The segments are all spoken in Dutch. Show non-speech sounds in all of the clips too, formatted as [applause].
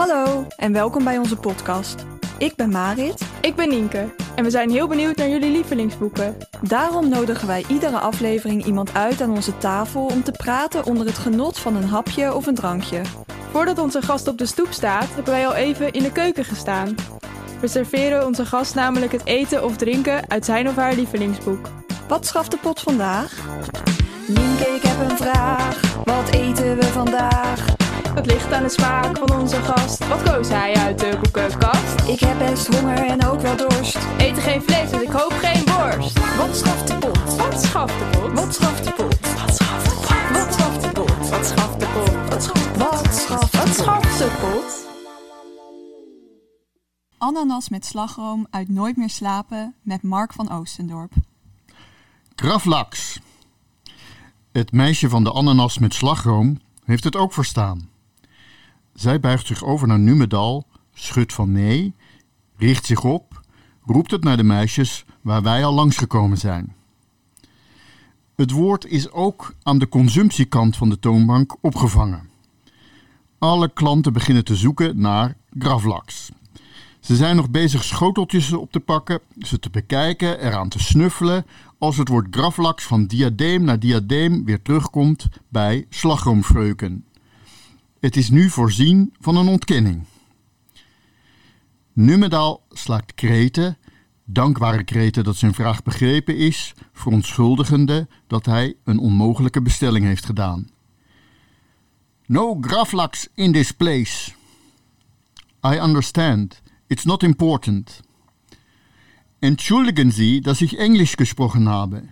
Hallo en welkom bij onze podcast. Ik ben Marit. Ik ben Nienke en we zijn heel benieuwd naar jullie lievelingsboeken. Daarom nodigen wij iedere aflevering iemand uit aan onze tafel om te praten onder het genot van een hapje of een drankje. Voordat onze gast op de stoep staat, hebben wij al even in de keuken gestaan. We serveren onze gast namelijk het eten of drinken uit zijn of haar lievelingsboek. Wat schaft de pot vandaag? Nienke, ik heb een vraag. Wat eten we vandaag? Het ligt aan de smaak van onze gast. Wat koos hij uit de boekenkast? Ik heb best honger en ook wel dorst. Eten geen vlees, dus ik hoop geen worst. Wat schaft de pot? Wat schaft de pot? Wat schaft de pot? Wat schaft de pot? Wat schaft de pot? Wat schaft de pot? Wat schaft Wat schaft Wat schaft de pot? Ananas met slagroom uit Nooit meer slapen met Mark van Oostendorp. Graflaks. Het meisje van de ananas met slagroom heeft het ook verstaan. Zij buigt zich over naar Numedal, schudt van nee, richt zich op, roept het naar de meisjes waar wij al langsgekomen zijn. Het woord is ook aan de consumptiekant van de toonbank opgevangen. Alle klanten beginnen te zoeken naar gravlaks. Ze zijn nog bezig schoteltjes op te pakken, ze te bekijken, eraan te snuffelen, als het woord gravlaks van diadeem naar diadeem weer terugkomt bij slagroomfreuken. Het is nu voorzien van een ontkenning. Numedal slaakt kreten, dankbare kreten dat zijn vraag begrepen is, verontschuldigende dat hij een onmogelijke bestelling heeft gedaan. No gravlaks in this place. I understand. It's not important. Entschuldigen Sie, dass ich Englisch gesprochen habe.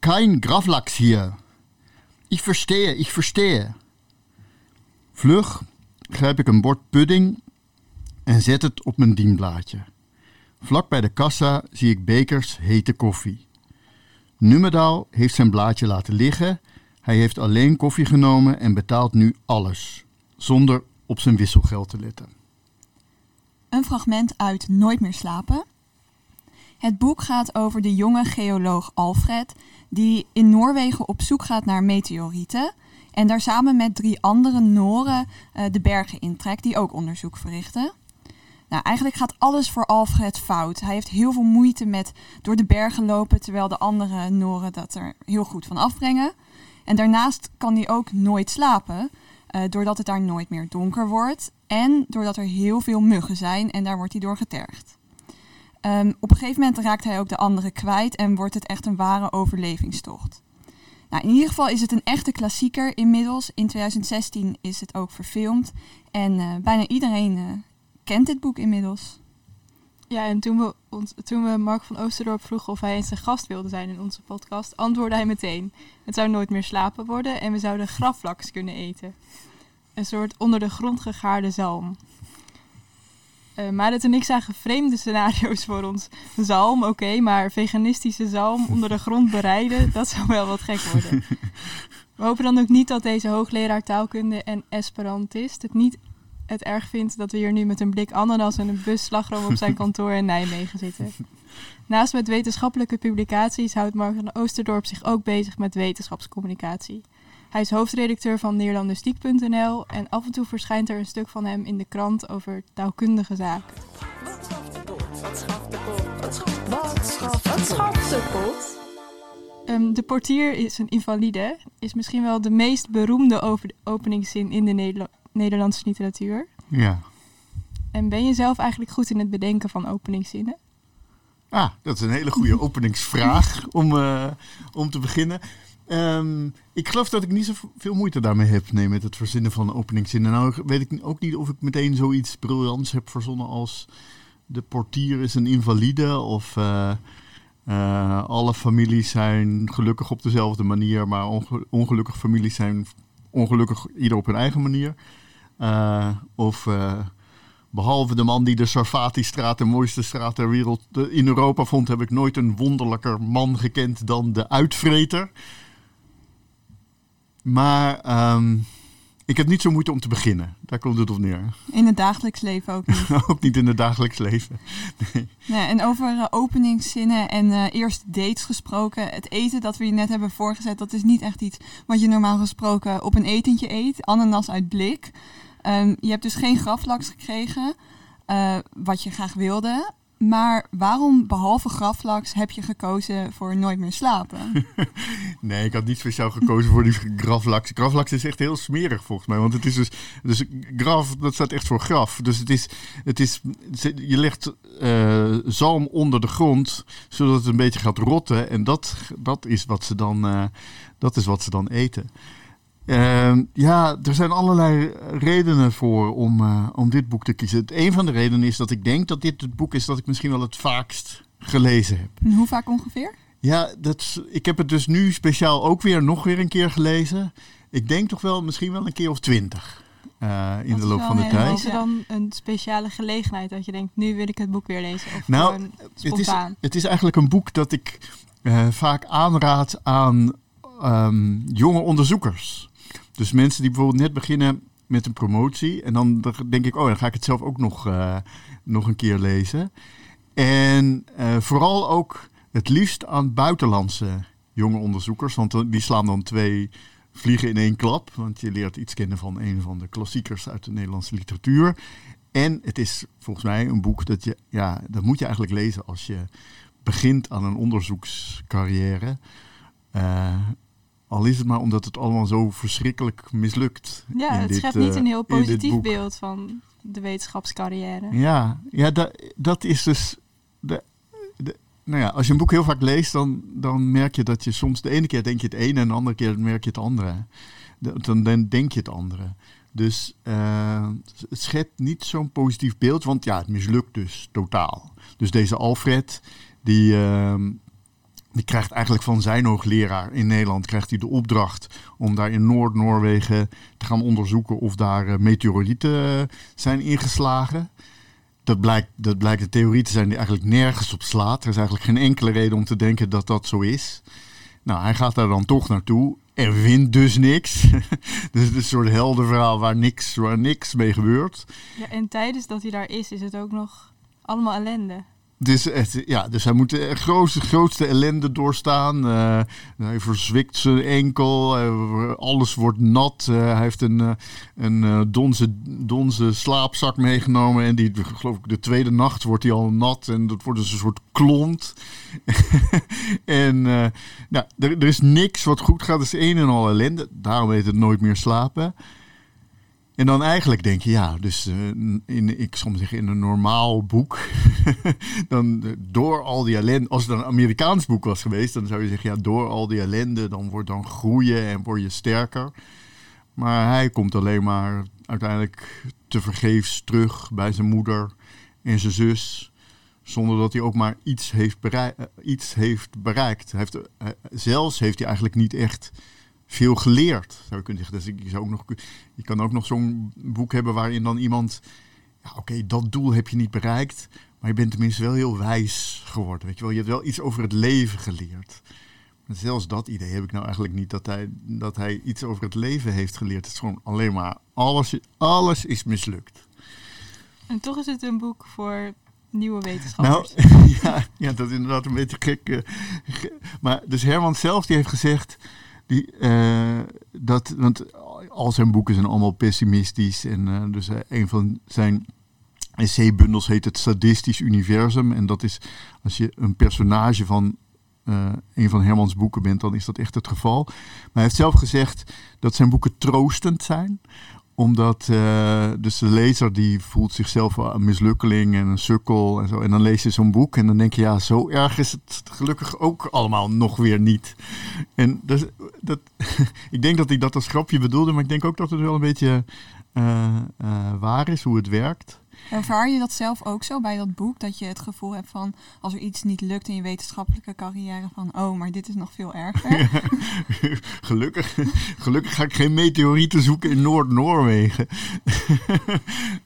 Kein Gravlachs hier. Ich verstehe, ich verstehe. Vlug grijp ik een bord pudding en zet het op mijn dienblaadje. Vlak bij de kassa zie ik bekers hete koffie. Nummedaal heeft zijn blaadje laten liggen. Hij heeft alleen koffie genomen en betaalt nu alles, zonder op zijn wisselgeld te letten. Een fragment uit Nooit meer slapen. Het boek gaat over de jonge geoloog Alfred, die in Noorwegen op zoek gaat naar meteorieten. En daar samen met drie andere Noren uh, de bergen intrekt, die ook onderzoek verrichten. Nou, eigenlijk gaat alles voor Alfred fout. Hij heeft heel veel moeite met door de bergen lopen, terwijl de andere Noren dat er heel goed van afbrengen. En daarnaast kan hij ook nooit slapen, uh, doordat het daar nooit meer donker wordt. En doordat er heel veel muggen zijn en daar wordt hij door getergd. Um, op een gegeven moment raakt hij ook de anderen kwijt en wordt het echt een ware overlevingstocht. Nou, in ieder geval is het een echte klassieker inmiddels. In 2016 is het ook verfilmd en uh, bijna iedereen uh, kent dit boek inmiddels. Ja, en toen we, toen we Mark van Oosterdorp vroegen of hij eens een gast wilde zijn in onze podcast, antwoordde hij meteen: Het zou nooit meer slapen worden en we zouden graflaks kunnen eten. Een soort onder de grond gegaarde zalm. Uh, Marit en ik zagen vreemde scenario's voor ons. Zalm, oké, okay, maar veganistische zalm onder de grond bereiden, [laughs] dat zou wel wat gek worden. We hopen dan ook niet dat deze hoogleraar taalkunde en Esperantist het niet het erg vindt dat we hier nu met een blik ananas en een bus slagroom op zijn kantoor in Nijmegen zitten. Naast met wetenschappelijke publicaties houdt Mark van Oosterdorp zich ook bezig met wetenschapscommunicatie. Hij is hoofdredacteur van Neerlandistiek.nl en af en toe verschijnt er een stuk van hem in de krant over taalkundige zaken. Wat schaft de pot? Wat schaft de pot? Wat schaft, wat schaft, wat schaft de pot? Um, de portier is een invalide, is misschien wel de meest beroemde openingszin in de Nederla Nederlandse literatuur. Ja. En ben je zelf eigenlijk goed in het bedenken van openingszinnen? Ah, dat is een hele goede [laughs] openingsvraag om, uh, om te beginnen. Um, ik geloof dat ik niet zoveel moeite daarmee heb nee, met het verzinnen van openingszinnen. Nou weet ik ook niet of ik meteen zoiets briljants heb verzonnen als de portier is een invalide of uh, uh, alle families zijn gelukkig op dezelfde manier, maar onge ongelukkige families zijn ongelukkig ieder op hun eigen manier. Uh, of behalve de man die de Sarfati-straat, de mooiste straat ter wereld in Europa vond, heb ik nooit een wonderlijker man gekend dan de uitvreter. Maar um, ik heb niet zo moeite om te beginnen. Daar komt het op neer. In het dagelijks leven ook niet. [laughs] ook niet in het dagelijks leven. Nee. Ja, en over uh, openingszinnen en uh, eerste dates gesproken. Het eten dat we je net hebben voorgezet, dat is niet echt iets wat je normaal gesproken op een etentje eet. Ananas uit blik. Ehm, je hebt dus geen graflaks gekregen, eh, wat je graag wilde. Maar waarom, behalve graflaks, heb je gekozen voor Nooit meer slapen? [laughs] Nee, ik had niet speciaal gekozen voor die graflaks. Graflaks is echt heel smerig volgens mij. Want het is dus, dus graf, dat staat echt voor graf. Dus het is, het is je legt eh, zalm onder de grond, zodat het een beetje gaat rotten. En dat, dat, is, wat ze dan, eh, dat is wat ze dan eten. Uh, ja, er zijn allerlei redenen voor om, uh, om dit boek te kiezen. Een van de redenen is dat ik denk dat dit het boek is dat ik misschien wel het vaakst gelezen heb. En hoe vaak ongeveer? Ja, dat, ik heb het dus nu speciaal ook weer nog weer een keer gelezen. Ik denk toch wel misschien wel een keer of twintig. Uh, in de loop van de tijd. Is er dan een speciale gelegenheid dat je denkt, nu wil ik het boek weer lezen? Of nou, het is, het is eigenlijk een boek dat ik uh, vaak aanraad aan um, jonge onderzoekers. Dus mensen die bijvoorbeeld net beginnen met een promotie. En dan denk ik, oh, dan ga ik het zelf ook nog, uh, nog een keer lezen. En uh, vooral ook het liefst aan buitenlandse jonge onderzoekers. Want die slaan dan twee vliegen in één klap. Want je leert iets kennen van een van de klassiekers uit de Nederlandse literatuur. En het is volgens mij een boek dat je, ja, dat moet je eigenlijk lezen als je begint aan een onderzoekscarrière. Uh, al is het maar omdat het allemaal zo verschrikkelijk mislukt. Ja, het dit, schept niet een heel positief beeld van de wetenschapscarrière. Ja, ja dat, dat is dus. De, de, nou ja, als je een boek heel vaak leest, dan, dan merk je dat je soms de ene keer denk je het ene en de andere keer merk je het andere. Dan, dan denk je het andere. Dus uh, het schept niet zo'n positief beeld, want ja, het mislukt dus totaal. Dus deze Alfred, die, uh, die krijgt eigenlijk van zijn hoogleraar in Nederland krijgt hij de opdracht om daar in Noord-Noorwegen te gaan onderzoeken of daar uh, meteorieten zijn ingeslagen. Dat blijkt, dat blijkt de theorie te zijn die eigenlijk nergens op slaat. Er is eigenlijk geen enkele reden om te denken dat dat zo is. Nou, hij gaat daar dan toch naartoe en vindt dus niks. [laughs] dus het is een soort heldenverhaal waar niks, waar niks mee gebeurt. Ja, en tijdens dat hij daar is, is het ook nog allemaal ellende. Dus, het, ja, dus hij moet de grootste, grootste ellende doorstaan. Uh, hij verzwikt zijn enkel. Alles wordt nat. Uh, hij heeft een, een donze, donze slaapzak meegenomen. En die, geloof ik, de tweede nacht wordt hij al nat. En dat wordt dus een soort klont. [laughs] en nou, er, er, is niks wat goed gaat. Het is een en al ellende. Daarom heet het nooit meer slapen. En dan eigenlijk denk je, ja, dus uh, in, ik soms zeggen in een normaal boek, [laughs] dan uh, door al die ellende, als het een Amerikaans boek was geweest, dan zou je zeggen, ja, door al die ellende, dan wordt dan groeien en word je sterker. Maar hij komt alleen maar uiteindelijk te vergeefs terug bij zijn moeder en zijn zus, zonder dat hij ook maar iets heeft, bereik, uh, iets heeft bereikt. Heeft, zelfs heeft hij eigenlijk niet echt veel geleerd, zou je kunnen zeggen. Dus je, zou ook nog, je kan ook nog zo'n boek hebben waarin dan iemand... Ja, oké, dat doel heb je niet bereikt, maar je bent tenminste wel heel wijs geworden. Weet je, wel? je hebt wel iets over het leven geleerd. Maar zelfs dat idee heb ik nou eigenlijk niet, dat hij, dat hij iets over het leven heeft geleerd. Het is gewoon alleen maar, alles, alles is mislukt. En toch is het een boek voor nieuwe wetenschappers. Nou, [laughs] ja, ja, dat is inderdaad een beetje gek. Uh, maar dus Herman zelf die heeft gezegd... Die, uh, dat, want al zijn boeken zijn allemaal pessimistisch. En uh, dus uh, een van zijn essaybundels heet Het Sadistisch Universum. En dat is als je een personage van een van Hermans boeken bent, dan is dat echt het geval. Maar hij heeft zelf gezegd dat zijn boeken troostend zijn omdat uh, dus de lezer die voelt zichzelf een mislukkeling en een sukkel en zo. En dan lees je zo'n boek en dan denk je, ja, zo erg is het gelukkig ook allemaal nog weer niet. En dus, dat, [laughs] ik denk dat hij dat als grapje bedoelde, maar ik denk ook dat het wel een beetje uh, uh, waar is hoe het werkt. Ervaar je dat zelf ook zo bij dat boek? Dat je het gevoel hebt van als er iets niet lukt in je wetenschappelijke carrière, van oh, maar dit is nog veel erger. [laughs] gelukkig, gelukkig ga ik geen meteorieten zoeken in Noord-Noorwegen.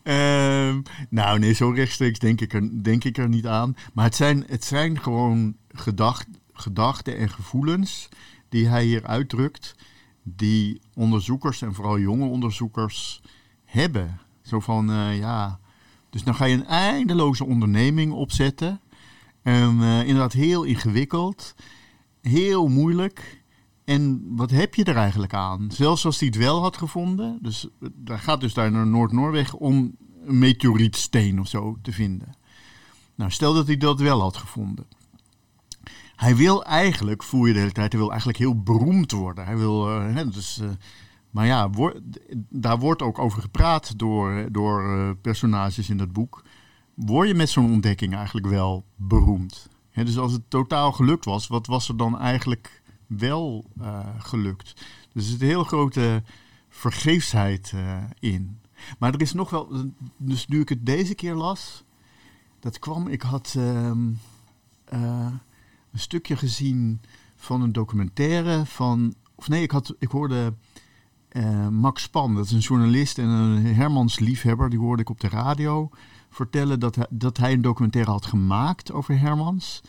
uh, [laughs] nou, nee, zo rechtstreeks denk ik, er, denk ik er niet aan. Maar het zijn, het zijn gewoon gedacht, gedachten en gevoelens die hij hier uitdrukt, die onderzoekers en vooral jonge onderzoekers hebben. Zo van, uh, ja, dus dan ga je een eindeloze onderneming opzetten. En uh, inderdaad heel ingewikkeld, heel moeilijk. en wat heb je er eigenlijk aan? Zelfs als hij het wel had gevonden, dus daar gaat dus daar naar Noord-Noorwegen om een meteorietsteen of zo te vinden. Nou, stel dat hij dat wel had gevonden. Hij wil eigenlijk, voel je de hele tijd, hij wil eigenlijk heel beroemd worden. Hij wil, uh, hè, dus, maar ja, daar wordt ook over gepraat door, door uh, personages in dat boek. Word je met zo'n ontdekking eigenlijk wel beroemd? Dus als het totaal gelukt was, wat was er dan eigenlijk wel gelukt? Dus er zit een heel grote vergeefsheid in. Maar er is nog wel, dus nu ik het deze keer las, dat kwam, ik had uh, een stukje gezien van een documentaire van, of nee, ik, had, ik hoorde uh, Max Span, dat is een journalist en een Hermans liefhebber, die hoorde ik op de radio vertellen dat hij, dat hij een documentaire had gemaakt over Hermans.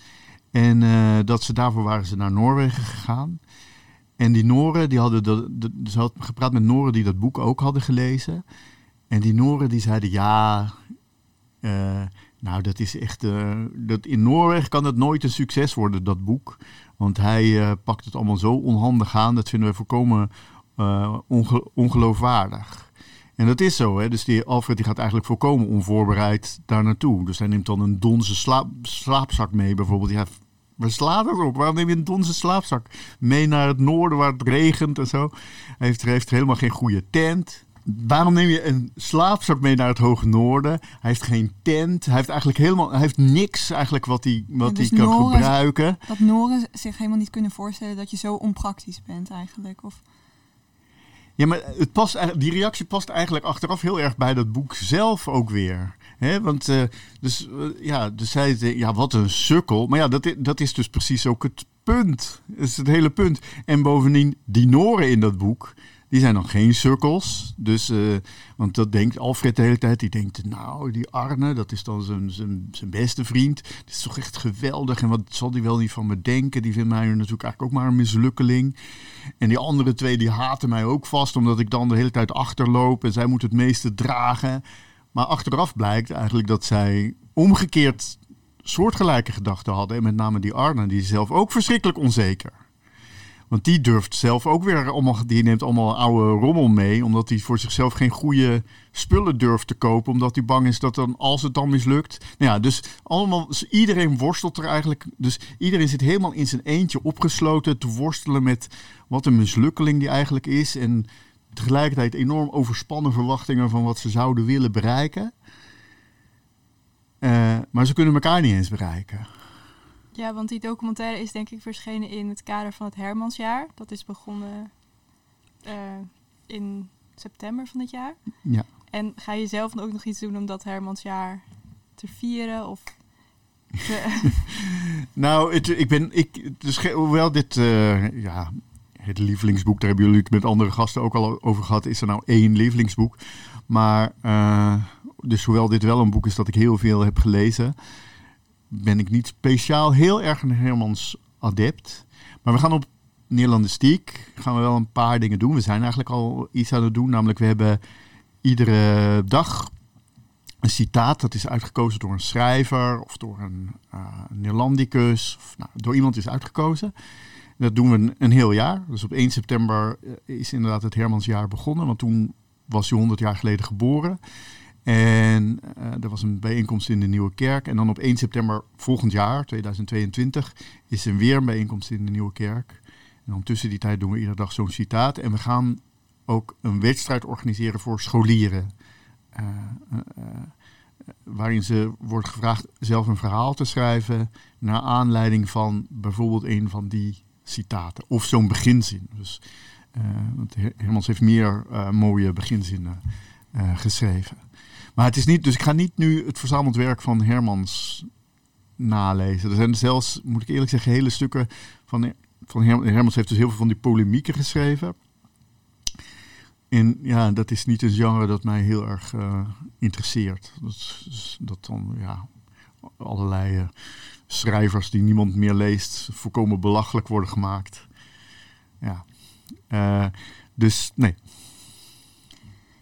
En uh, dat ze daarvoor waren ze naar Noorwegen gegaan. En die Noren, die hadden ze had gepraat met Noren die dat boek ook hadden gelezen. En die Noren die zeiden ja, uh, nou dat is echt, dat in Noorwegen kan het nooit een succes worden, dat boek. Want hij pakt het allemaal zo onhandig aan, dat vinden we onge ongeloofwaardig. En dat is zo, hè? dus die Alfred die gaat eigenlijk volkomen onvoorbereid daar naartoe. Dus hij neemt dan een donzen slaap, slaapzak mee bijvoorbeeld. Ja, Waar slaat dat op? Waarom neem je een donzen slaapzak mee naar het noorden waar het regent en zo? Hij heeft, heeft helemaal geen goede tent waarom neem je een slaapzak mee naar het hoge noorden? Hij heeft geen tent. Hij heeft eigenlijk helemaal hij heeft niks eigenlijk wat hij, wat dus hij kan Noren, gebruiken. Dat Noren zich helemaal niet kunnen voorstellen dat je zo onpraktisch bent eigenlijk. Of... Ja, maar het past, die reactie past eigenlijk achteraf heel erg bij dat boek zelf ook weer. He, want uh, dus, uh, ja, dus zij zei, ja, wat een sukkel. Maar ja, dat, dat is dus precies ook het punt. Dat is het hele punt. En bovendien, die Noren in dat boek, die zijn nog geen sukkels. Dus, uh, want dat denkt Alfred de hele tijd. Die denkt, nou, die Arne, dat is dan zijn, zijn, zijn beste vriend. Dit is toch echt geweldig. En wat zal die wel niet van me denken? Die vindt mij natuurlijk eigenlijk ook maar een mislukkeling. En die andere twee, die haten mij ook vast. Omdat ik dan de hele tijd achterloop. En zij moet het meeste dragen. Maar achteraf blijkt eigenlijk dat zij omgekeerd soortgelijke gedachten hadden. En met name die Arne, die is zelf ook verschrikkelijk onzeker. Want die durft zelf ook weer allemaal, die neemt allemaal oude rommel mee, omdat hij voor zichzelf geen goede spullen durft te kopen, omdat hij bang is dat dan, als het dan mislukt. Nou ja, dus allemaal, dus iedereen worstelt er eigenlijk. Dus iedereen zit helemaal in zijn eentje opgesloten te worstelen met wat een mislukkeling die eigenlijk is. En tegelijkertijd enorm overspannen verwachtingen van wat ze zouden willen bereiken. Uh, maar ze kunnen elkaar niet eens bereiken. Ja, want die documentaire is denk ik verschenen in het kader van het Hermansjaar. Dat is begonnen uh, in september van dit jaar. Ja. En ga je zelf dan ook nog iets doen om dat Hermansjaar te vieren? Of te [laughs] nou, het, ik ben, ik, dus, hoewel dit, uh, ja, het lievelingsboek, daar hebben jullie het met andere gasten ook al over gehad, is er nou één lievelingsboek. Maar, uh, dus hoewel dit wel een boek is dat ik heel veel heb gelezen, ben ik niet speciaal heel erg een Hermans adept. Maar we gaan op Nederlandistiek gaan we wel een paar dingen doen. We zijn eigenlijk al iets aan het doen. Namelijk, we hebben iedere dag een citaat. Dat is uitgekozen door een schrijver of door een uh, Neerlandicus. Of nou, door iemand is uitgekozen. Dat doen we een, een, heel jaar. Dus op 1 september is inderdaad het Hermansjaar begonnen. Want toen was hij 100 jaar geleden geboren. En uh, er was een bijeenkomst in de Nieuwe Kerk. En dan op 1 september volgend jaar, 2022, is er weer een bijeenkomst in de Nieuwe Kerk. En dan tussen die tijd doen we iedere dag zo'n citaat. En we gaan ook een wedstrijd organiseren voor scholieren. Uh, uh, waarin ze wordt gevraagd zelf een verhaal te schrijven naar aanleiding van bijvoorbeeld een van die citaten. Of zo'n beginzin. Dus, want Hermans heeft meer mooie beginzinnen geschreven. Maar het is niet, dus ik ga niet nu het verzameld werk van Hermans nalezen. Er zijn zelfs, moet ik eerlijk zeggen, hele stukken van, van Her Hermans heeft dus heel veel van die polemieken geschreven. En ja, dat is niet een genre dat mij heel erg uh, interesseert. Dat, dat dan, ja, allerlei uh, schrijvers die niemand meer leest, volkomen belachelijk worden gemaakt. Ja. Uh, dus nee,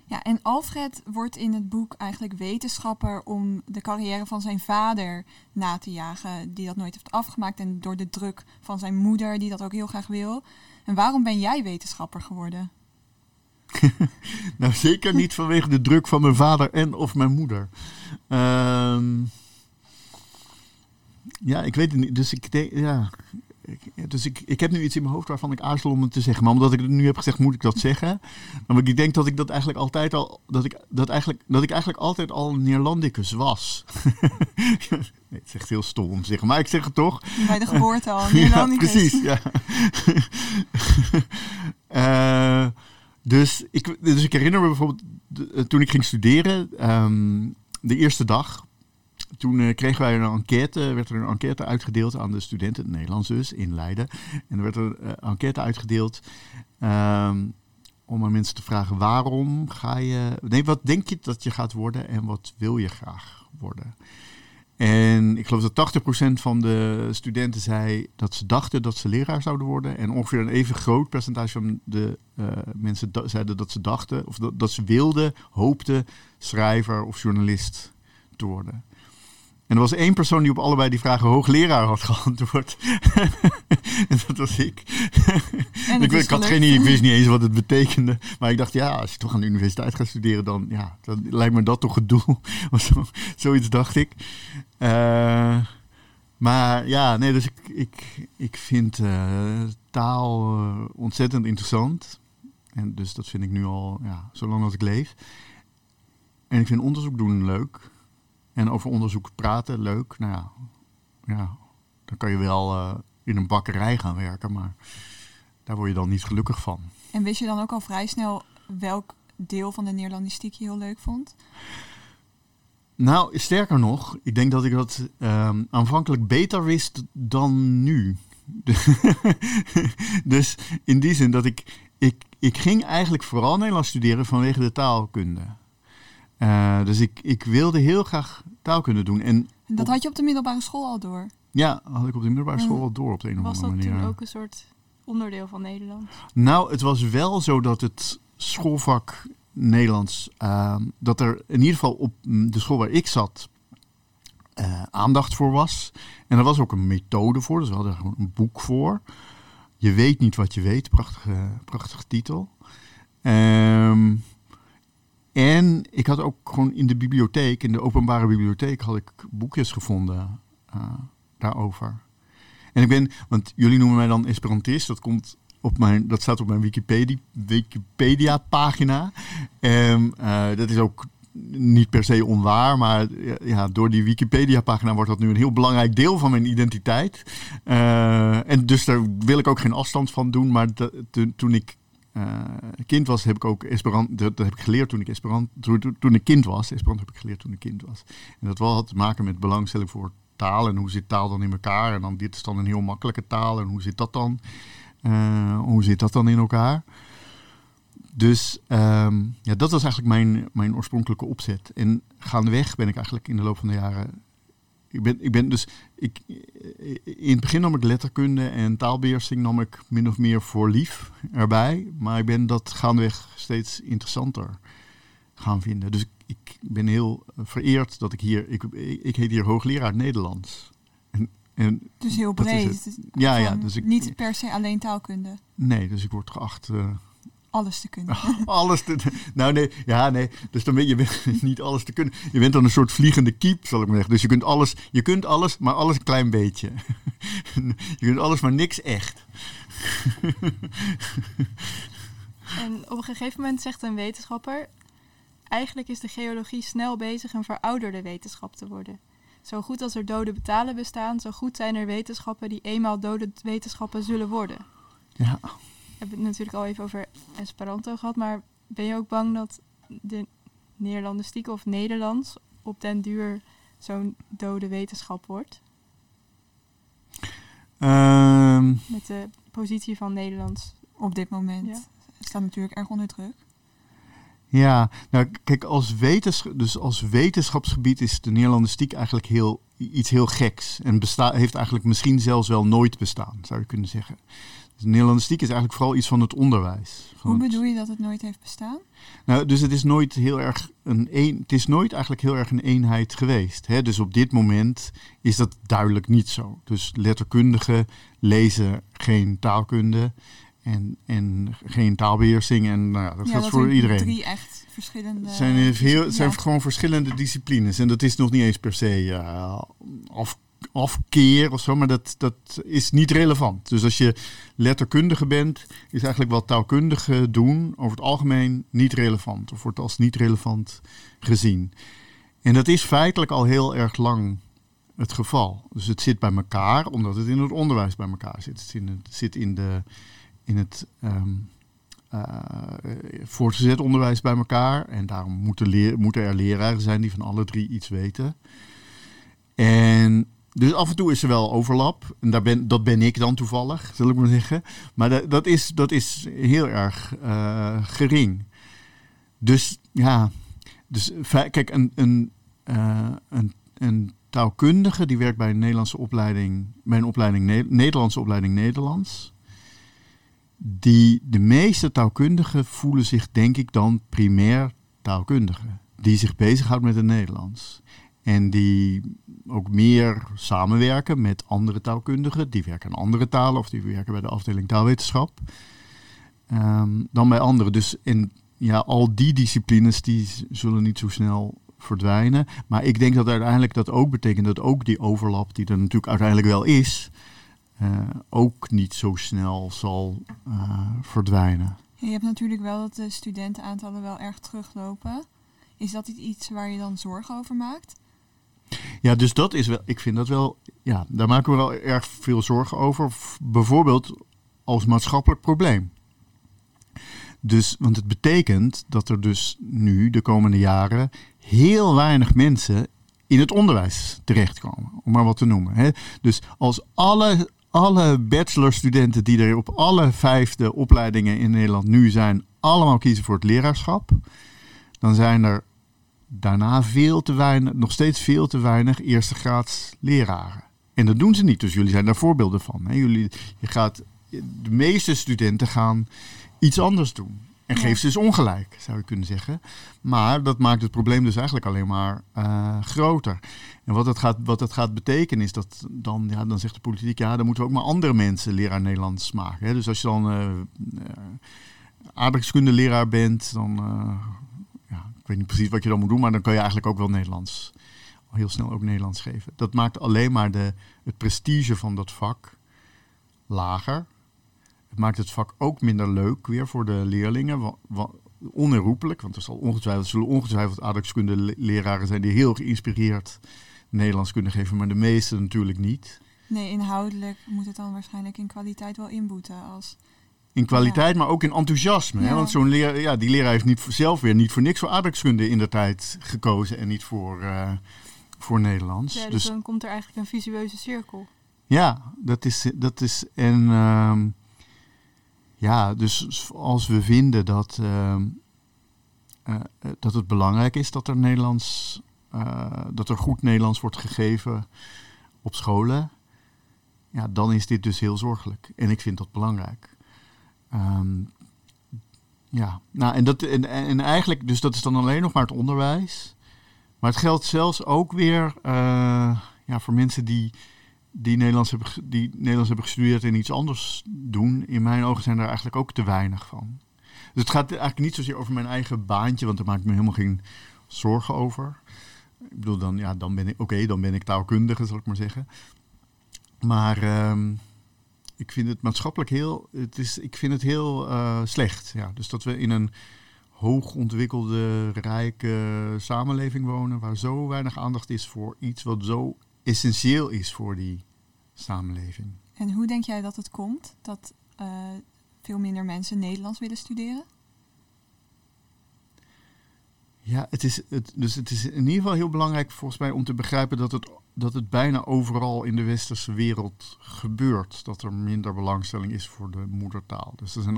Ja, en Alfred wordt in het boek eigenlijk wetenschapper om de carrière van zijn vader na te jagen, die dat nooit heeft afgemaakt. En door de druk van zijn moeder, die dat ook heel graag wil. En waarom ben jij wetenschapper geworden? [laughs] Nou, zeker niet vanwege de druk van mijn vader en of mijn moeder. Ehm, ja, ik weet het niet. Dus ik denk, ja. Ik, dus ik, ik heb nu iets in mijn hoofd waarvan ik aarzel om het te zeggen. Maar omdat ik het nu heb gezegd, moet ik dat zeggen. Want ik denk dat ik dat eigenlijk altijd al. Dat ik, dat eigenlijk, dat ik eigenlijk altijd al Neerlandicus was. [laughs] nee, het is echt heel stom om te zeggen. Maar ik zeg het toch. Bij de geboorte al. [laughs] Ja, Nederlandicus. precies. Ja. [laughs] Eh, dus, ik, dus ik herinner me bijvoorbeeld de- toen ik ging studeren, ehm, de eerste dag. Toen eh, kregen wij een enquête, werd er een enquête uitgedeeld aan de studenten, het Nederlands dus, in Leiden. En er werd een eh, enquête uitgedeeld ehm, om aan mensen te vragen waarom ga je... Nee, wat denk je dat je gaat worden en wat wil je graag worden? En ik geloof dat 80% van de studenten zei dat ze dachten dat ze leraar zouden worden. En ongeveer een even groot percentage van de eh, mensen zeiden dat ze dachten, of dat, dat ze wilden, hoopten schrijver of journalist te worden. En er was één persoon die op allebei die vragen hoogleraar had geantwoord. [laughs] en dat was ik. En ik, had geen idee, ik wist niet eens wat het betekende. Maar ik dacht, ja, als je toch aan de universiteit gaat studeren, dan, ja, dan lijkt me dat toch het doel. [laughs] Of zo, zoiets dacht ik. Eh, maar ja, nee, dus ik, ik, ik vind eh, taal eh, ontzettend interessant. En dus dat vind ik nu al, ja, zolang als ik leef. En ik vind onderzoek doen leuk. En over onderzoek praten leuk. Nou ja, ja dan kan je wel eh, in een bakkerij gaan werken, maar daar word je dan niet gelukkig van. En wist je dan ook al vrij snel welk deel van de Neerlandistiek je heel leuk vond? Nou, sterker nog, ik denk dat ik dat ehm, aanvankelijk beter wist dan nu. [laughs] dus in die zin dat ik, ik, ik ging eigenlijk vooral Nederlands studeren vanwege de taalkunde. Eh, dus ik, ik wilde heel graag taalkunde doen. En En dat had je op de middelbare school al door. ja, had ik op de middelbare school wel door op de een of Was andere dat manier. toen ook een soort onderdeel van Nederland? Nou, het was wel zo dat het schoolvak Nederlands, ehm, dat er in ieder geval op mm, de school waar ik zat, eh, aandacht voor was. En er was ook een methode voor, dus we hadden er gewoon een boek voor. Je weet niet wat je weet, prachtige, prachtige titel. Ehm, en ik had ook gewoon in de bibliotheek, in de openbare bibliotheek, had ik boekjes gevonden eh, daarover. En ik ben, want jullie noemen mij dan Esperantist, dat komt op mijn, dat staat op mijn Wikipedia, Wikipedia pagina. En eh, dat is ook niet per se onwaar, maar ja, door die Wikipedia pagina wordt dat nu een heel belangrijk deel van mijn identiteit. Eh, en dus daar wil ik ook geen afstand van doen, maar toen ik eh, kind was, heb ik ook Esperanto, dat, heb ik geleerd toen ik Esperanto, toen, ik kind was. Esperanto heb ik geleerd toen ik kind was. En dat wel had te maken met belangstelling voor taal en hoe zit taal dan in elkaar. En dan dit is dan een heel makkelijke taal en hoe zit dat dan? Eh, hoe zit dat dan in elkaar? Dus ehm, ja, dat was eigenlijk mijn, mijn oorspronkelijke opzet. En gaandeweg ben ik eigenlijk in de loop van de jaren. Ik ben, ik ben dus. Ik, in het begin nam ik letterkunde en taalbeheersing nam ik min of meer voor lief erbij. Maar ik ben dat gaandeweg steeds interessanter gaan vinden. Dus ik, ik ben heel vereerd dat ik hier. Ik, ik heet hier hoogleraar Nederlands. En, en Dus heel breed. is Ja, ja, dus ik- Niet per se alleen taalkunde. nee, dus ik word geacht. eh, Alles te kunnen. [laughs] alles te. Nou, nee, ja, nee. Dus dan ben je bent [laughs] niet alles te kunnen. Je bent dan een soort vliegende kiep, zal ik maar zeggen. Dus je kunt alles, je kunt alles, maar alles een klein beetje. [laughs] je kunt alles, maar niks echt. En op een gegeven moment zegt een wetenschapper... Eigenlijk is de geologie snel bezig een verouderde wetenschap te worden. Zo goed als er dode betalen bestaan, zo goed zijn er wetenschappen die eenmaal dode wetenschappen zullen worden. Ja. We hebben het natuurlijk al even over Esperanto gehad, maar ben je ook bang dat de Neerlandistiek of Nederlands op den duur zo'n dode wetenschap wordt? Ehm, Met de positie van Nederlands. Op dit moment Ja. staat natuurlijk erg onder druk. ja, nou kijk, als, wetensch dus als wetenschapsgebied is de Nederlandistiek eigenlijk heel, iets heel geks. En besta heeft eigenlijk misschien zelfs wel nooit bestaan, zou je kunnen zeggen. Dus Nederlandistiek is eigenlijk vooral iets van het onderwijs. Van Hoe bedoel je dat het nooit heeft bestaan? Nou, dus het is nooit heel erg een, een het is nooit eigenlijk heel erg een eenheid geweest. Hè? Dus op dit moment is dat duidelijk niet zo. Dus letterkundigen lezen geen taalkunde en, en geen taalbeheersing. En nou ja, dat ja, geldt voor zijn iedereen. drie echt verschillende... Het zijn, heel, zijn ja. gewoon verschillende disciplines. En dat is nog niet eens per se eh, af, afkeer of zo, maar dat, dat is niet relevant. Dus als je letterkundige bent, is eigenlijk wat taalkundigen doen over het algemeen niet relevant. Of wordt als niet relevant gezien. En dat is feitelijk al heel erg lang het geval. Dus het zit bij elkaar, omdat het in het onderwijs bij elkaar zit. Het zit in, het in, het ehm, eh, voortgezet onderwijs bij elkaar. En daarom moeten, moeten er leraren zijn die van alle drie iets weten. En dus af en toe is er wel overlap. En daar ben, dat ben ik dan toevallig, zal ik maar zeggen. Maar dat, dat, is, dat is heel erg eh, gering. Dus ja, dus, kijk, een, een, eh, een, een taalkundige die werkt bij een Nederlandse opleiding, bij een opleiding Ne- Nederlandse opleiding Nederlands. Die, de meeste taalkundigen voelen zich, denk ik, dan primair taalkundigen. Die zich bezighoudt met het Nederlands. En die ook meer samenwerken met andere taalkundigen. Die werken aan andere talen of die werken bij de afdeling taalwetenschap. ehm, dan bij anderen. Dus in, ja, al die disciplines die zullen niet zo snel verdwijnen. Maar ik denk dat uiteindelijk dat ook betekent dat ook die overlap, die er natuurlijk uiteindelijk wel is, eh, ook niet zo snel zal eh, verdwijnen. Je hebt natuurlijk wel dat de studentenaantallen wel erg teruglopen. Is dat iets waar je dan zorgen over maakt? Ja, dus dat is wel, ik vind dat wel, ja, daar maken we wel erg veel zorgen over. Bijvoorbeeld als maatschappelijk probleem. Dus, want het betekent dat er dus nu de komende jaren heel weinig mensen in het onderwijs terechtkomen, om maar wat te noemen. Hè. Dus als alle, alle bachelorstudenten die er op alle vijfde opleidingen in Nederland nu zijn, allemaal kiezen voor het leraarschap, dan zijn er daarna veel te weinig, nog steeds veel te weinig eerste graads leraren. En dat doen ze niet, dus jullie zijn daar voorbeelden van. Hè? Jullie, je gaat, de meeste studenten gaan iets anders doen. En Ja. geeft ze dus ongelijk, zou je kunnen zeggen. Maar dat maakt het probleem dus eigenlijk alleen maar eh, groter. En wat het, gaat, wat gaat betekenen is dat dan, ja, dan zegt de politiek... ja, dan moeten we ook maar andere mensen leraar Nederlands maken. Hè? Dus als je dan eh eh, aardrijkskundeleraar bent, dan... ja, ik weet niet precies wat je dan moet doen, maar dan kan je eigenlijk ook wel Nederlands, heel snel ook Nederlands geven. Dat maakt alleen maar de, het prestige van dat vak lager. Het maakt het vak ook minder leuk weer voor de leerlingen. onherroepelijk, want er zal ongetwijfeld, zullen ongetwijfeld aardrijkskunde le- leraren zijn die heel geïnspireerd Nederlands kunnen geven, maar de meeste natuurlijk niet. Nee, inhoudelijk moet het dan waarschijnlijk in kwaliteit wel inboeten. Als... In kwaliteit, maar ook in enthousiasme. Hè? Want zo'n leraar, ja, die leraar heeft niet zelf weer niet voor niks voor aardrijkskunde in de tijd gekozen en niet voor, eh, voor Nederlands. Ja, dus, dus dan komt er eigenlijk een visueuze cirkel. ja, dat is, dat is en ehm, ja, dus als we vinden dat, ehm, eh, eh, dat het belangrijk is dat er Nederlands, dat er goed Nederlands wordt gegeven op scholen, ja, dan is dit dus heel zorgelijk. En ik vind dat belangrijk. Ehm, ja, nou en, dat, en, en eigenlijk, dus dat is dan alleen nog maar het onderwijs. Maar het geldt zelfs ook weer eh, ja, voor mensen die, die, Nederlands hebben, die Nederlands hebben gestudeerd en iets anders doen. In mijn ogen zijn er eigenlijk ook te weinig van. Dus het gaat eigenlijk niet zozeer over mijn eigen baantje, want daar maak ik me helemaal geen zorgen over. Ik bedoel, dan, ja, dan ben ik, oké, dan ben ik taalkundige, zal ik maar zeggen. Maar ehm, ik vind het maatschappelijk heel, het is, ik vind het heel eh, slecht. Ja. Dus dat we in een hoogontwikkelde, rijke samenleving wonen, waar zo weinig aandacht is voor iets wat zo essentieel is voor die samenleving. En hoe denk jij dat het komt dat eh, veel minder mensen Nederlands willen studeren? Ja, het is, het, dus het is in ieder geval heel belangrijk volgens mij om te begrijpen dat het, dat het bijna overal in de westerse wereld gebeurt. Dat er minder belangstelling is voor de moedertaal. Dus er zijn,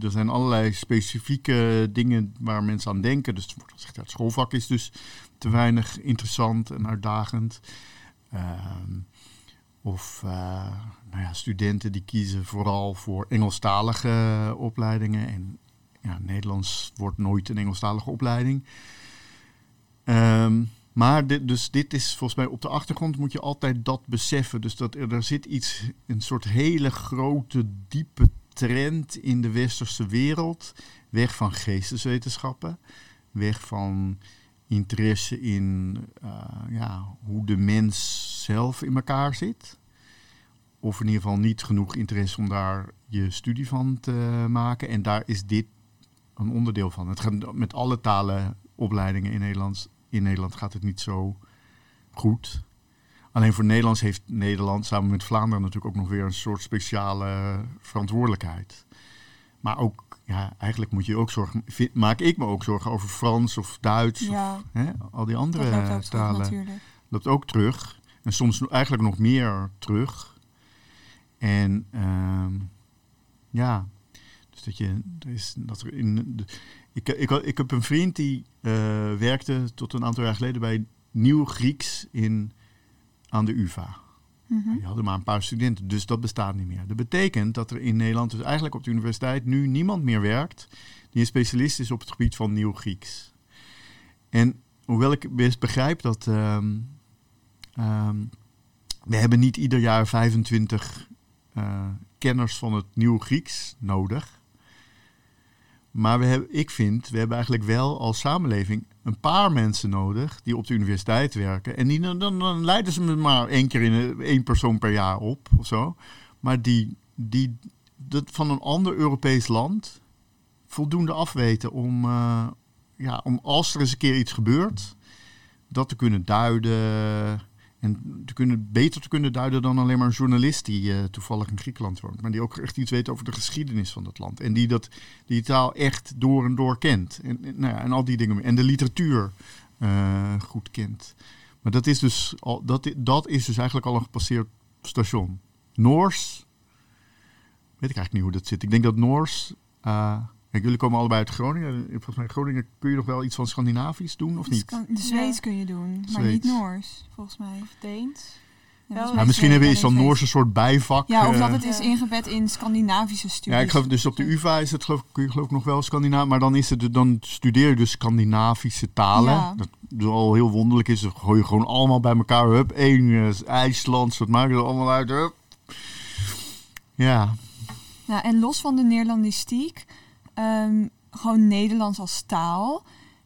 er zijn allerlei specifieke dingen waar mensen aan denken. Dus wordt het schoolvak is dus te weinig interessant en uitdagend. Ehm, Of uh, nou ja, studenten die kiezen vooral voor Engelstalige opleidingen. En ja, Nederlands wordt nooit een Engelstalige opleiding. Um, maar dit, dus dit is volgens mij op de achtergrond moet je altijd dat beseffen. Dus dat er, er zit iets, een soort hele grote, diepe trend in de westerse wereld. Weg van geesteswetenschappen, weg van interesse in uh, ja, hoe de mens zelf in elkaar zit. Of in ieder geval niet genoeg interesse om daar je studie van te maken. En daar is dit een onderdeel van. Het gaat met alle talenopleidingen in Nederland in Nederland gaat het niet zo goed. Alleen voor Nederlands heeft Nederland samen met Vlaanderen natuurlijk ook nog weer een soort speciale verantwoordelijkheid. Maar ook, ja, eigenlijk moet je ook zorgen, maak ik me ook zorgen over Frans of Duits ja, of hè, al die andere dat loopt talen. Terug, loopt ook terug. En soms eigenlijk nog meer terug. En uh, ja, dus dat je, er is, dat er in, de, ik, ik, ik heb een vriend die uh, werkte tot een aantal jaar geleden bij Nieuw Grieks in, aan de UvA. Mm -hmm. Die hadden maar een paar studenten, dus dat bestaat niet meer. Dat betekent dat er in Nederland, dus eigenlijk op de universiteit, nu niemand meer werkt die een specialist is op het gebied van Nieuw Grieks. En hoewel ik best begrijp dat um, um, we hebben niet ieder jaar 25 uh, kenners van het Nieuw Grieks nodig. Maar we hebben, ik vind, we hebben eigenlijk wel als samenleving een paar mensen nodig die op de universiteit werken. En die, dan, dan leiden ze me maar één keer in één persoon per jaar op of zo. Maar die, die dat van een ander Europees land voldoende afweten om, uh, ja, om als er eens een keer iets gebeurt, dat te kunnen duiden. En te kunnen, beter te kunnen duiden dan alleen maar een journalist die uh, toevallig in Griekenland woont. Maar die ook echt iets weet over de geschiedenis van dat land. En die dat, die taal echt door en door kent. En, nou ja, en al die dingen. En de literatuur uh, goed kent. Maar dat is, dus al, dat, dat is dus eigenlijk al een gepasseerd station. Noors, weet ik eigenlijk niet hoe dat zit. Ik denk dat Noors... Uh, Kijk, jullie komen allebei uit Groningen. Volgens mij Groningen kun je nog wel iets van Scandinavisch doen, of niet? De Zweeds kun je doen, maar Zweeds. niet Noors, volgens mij. Of Deens. Ja, Ja, mij misschien is hebben we iets dan wel Noors een soort bijvak. Ja, of eh, dat het is ingebed in Scandinavische studies. Ja, ik geloof dus op de UvA is het, geloof, kun je geloof ik nog wel Scandinavisch, maar dan, is het, dan studeer je dus Scandinavische talen. Ja. Dat dus al heel wonderlijk is, dan gooi je gewoon allemaal bij elkaar. Hup, één eh, IJslands, dat maak je er allemaal uit. Hup. Ja, Ja, en los van de Neerlandistiek, ehm, gewoon Nederlands als taal.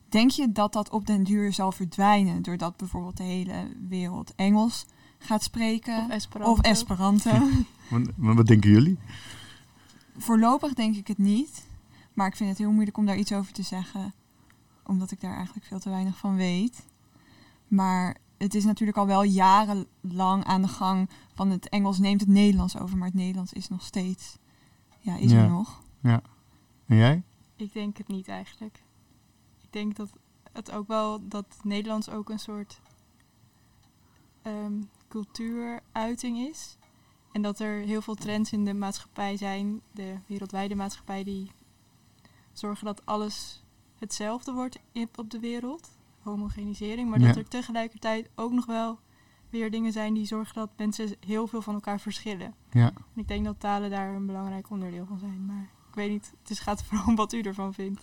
Denk je dat dat op den duur zal verdwijnen doordat bijvoorbeeld de hele wereld Engels gaat spreken? Of Esperanto. Of Esperanto. [laughs] maar, wat denken jullie? Voorlopig denk ik het niet. Maar ik vind het heel moeilijk om daar iets over te zeggen. Omdat ik daar eigenlijk veel te weinig van weet. Maar het is natuurlijk al wel jarenlang aan de gang van het Engels neemt het Nederlands over. Maar het Nederlands is nog steeds... Ja, is Ja. er nog. En jij? Ik denk het niet eigenlijk. Ik denk dat het ook wel dat Nederlands ook een soort ehm, cultuuruiting is. En dat er heel veel trends in de maatschappij zijn, de wereldwijde maatschappij, die zorgen dat alles hetzelfde wordt op de wereld. Homogenisering. Maar dat er tegelijkertijd ook nog wel weer dingen zijn die zorgen dat mensen heel veel van elkaar verschillen. Ja. En ik denk dat talen daar een belangrijk onderdeel van zijn. Maar weet niet, het gaat vooral om wat u ervan vindt.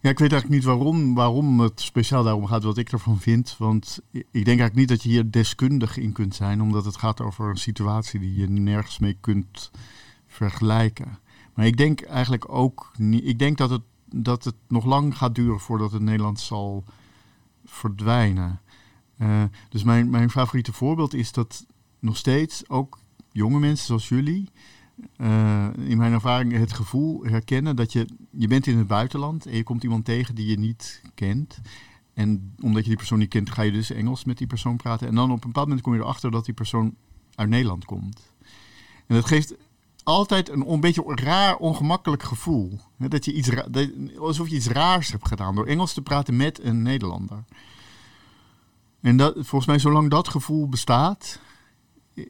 Ja, ik weet eigenlijk niet waarom, waarom het speciaal daarom gaat, wat ik ervan vind. Want ik denk eigenlijk niet dat je hier deskundig in kunt zijn, omdat het gaat over een situatie die je nergens mee kunt vergelijken. Maar ik denk eigenlijk ook niet. Ik denk dat het, dat het nog lang gaat duren voordat het Nederlands zal verdwijnen. Eh, dus mijn, mijn favoriete voorbeeld is dat nog steeds ook jonge mensen zoals jullie eh, in mijn ervaring het gevoel herkennen dat je, je bent in het buitenland en je komt iemand tegen die je niet kent. En omdat je die persoon niet kent, ga je dus Engels met die persoon praten. En dan op een bepaald moment kom je erachter dat die persoon uit Nederland komt. En dat geeft altijd een een beetje raar, ongemakkelijk gevoel. Dat je iets alsof je iets raars hebt gedaan door Engels te praten met een Nederlander. En dat, volgens mij, zolang dat gevoel bestaat,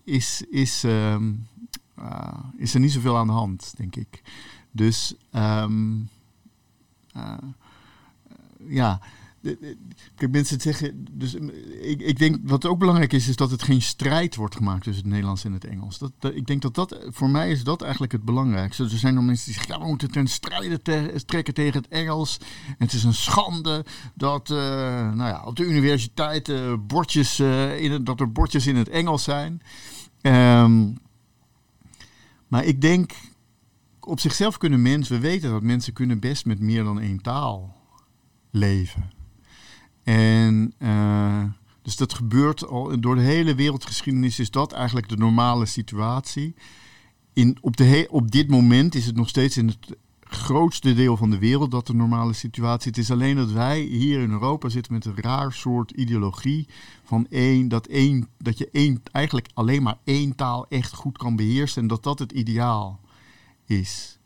is, is, ehm, ah, is er niet zoveel aan de hand, denk ik. Dus ehm, ah, ja, Kijk, mensen zeggen. Dus ik, ik denk wat ook belangrijk is, is dat het geen strijd wordt gemaakt tussen het Nederlands en het Engels. Dat, ik denk dat dat, voor mij is dat eigenlijk het belangrijkste. Er zijn nog mensen die zeggen, ja, we moeten ten strijde trekken tegen het Engels. En het is een schande dat uh, nou ja, op de universiteit bordjes, in het, dat er bordjes in het Engels zijn. Um, maar ik denk, op zichzelf kunnen mensen, we weten dat mensen kunnen best met meer dan één taal leven. En uh, dus dat gebeurt al door de hele wereldgeschiedenis, is dat eigenlijk de normale situatie. In, op, de op dit moment is het nog steeds in het grootste deel van de wereld dat de normale situatie. Het is alleen dat wij hier in Europa zitten met een raar soort ideologie van één, dat, één, dat je één, eigenlijk alleen maar één taal echt goed kan beheersen en dat dat het ideaal is.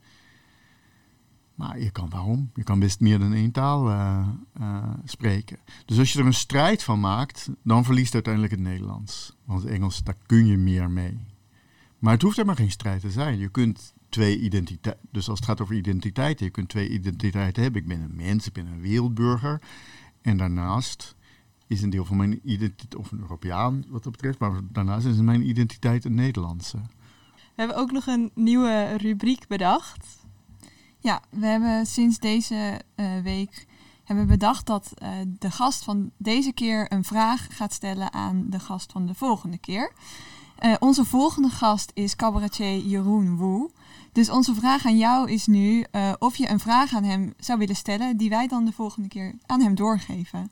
Maar je kan waarom? Je kan best meer dan één taal uh, uh, spreken. Dus als je er een strijd van maakt, dan verliest uiteindelijk het Nederlands. Want het Engels, daar kun je meer mee. Maar het hoeft helemaal geen strijd te zijn. Je kunt twee identiteiten. Dus als het gaat over identiteiten, je kunt twee identiteiten hebben. Ik ben een mens, ik ben een wereldburger. En daarnaast is een deel van mijn identiteit, of een Europeaan wat dat betreft, maar daarnaast is mijn identiteit een Nederlandse. We hebben ook nog een nieuwe rubriek bedacht. Ja, we hebben sinds deze uh, week hebben bedacht dat uh, de gast van deze keer een vraag gaat stellen aan de gast van de volgende keer. Uh, onze volgende gast is cabaretier Jeroen Woe. Dus onze vraag aan jou is nu uh, of je een vraag aan hem zou willen stellen die wij dan de volgende keer aan hem doorgeven.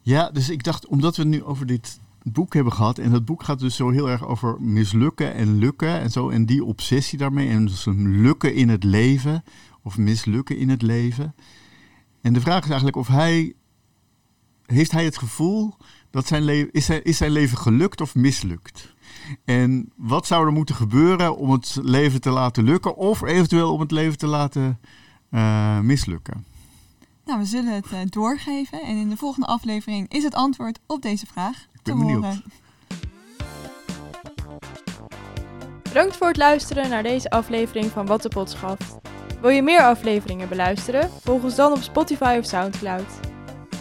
Ja, dus ik dacht, omdat we het nu over dit boek hebben gehad. En dat boek gaat dus zo heel erg over mislukken en lukken en zo. En die obsessie daarmee. En dus lukken in het leven. Of mislukken in het leven. En de vraag is eigenlijk of hij. Heeft hij het gevoel dat zijn leven. Is zijn, is zijn leven gelukt of mislukt? En wat zou er moeten gebeuren om het leven te laten lukken? Of eventueel om het leven te laten uh, mislukken? Nou, we zullen het uh, doorgeven. En in de volgende aflevering is het antwoord op deze vraag ben benieuwd. Bedankt voor het luisteren naar deze aflevering van Wat de Pot schaft. Wil je meer afleveringen beluisteren? Volg ons dan op Spotify of Soundcloud.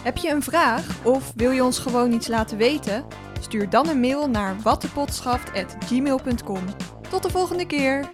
Heb je een vraag of wil je ons gewoon iets laten weten? Stuur dan een mail naar wattepotschaft.gmail.com. Tot de volgende keer!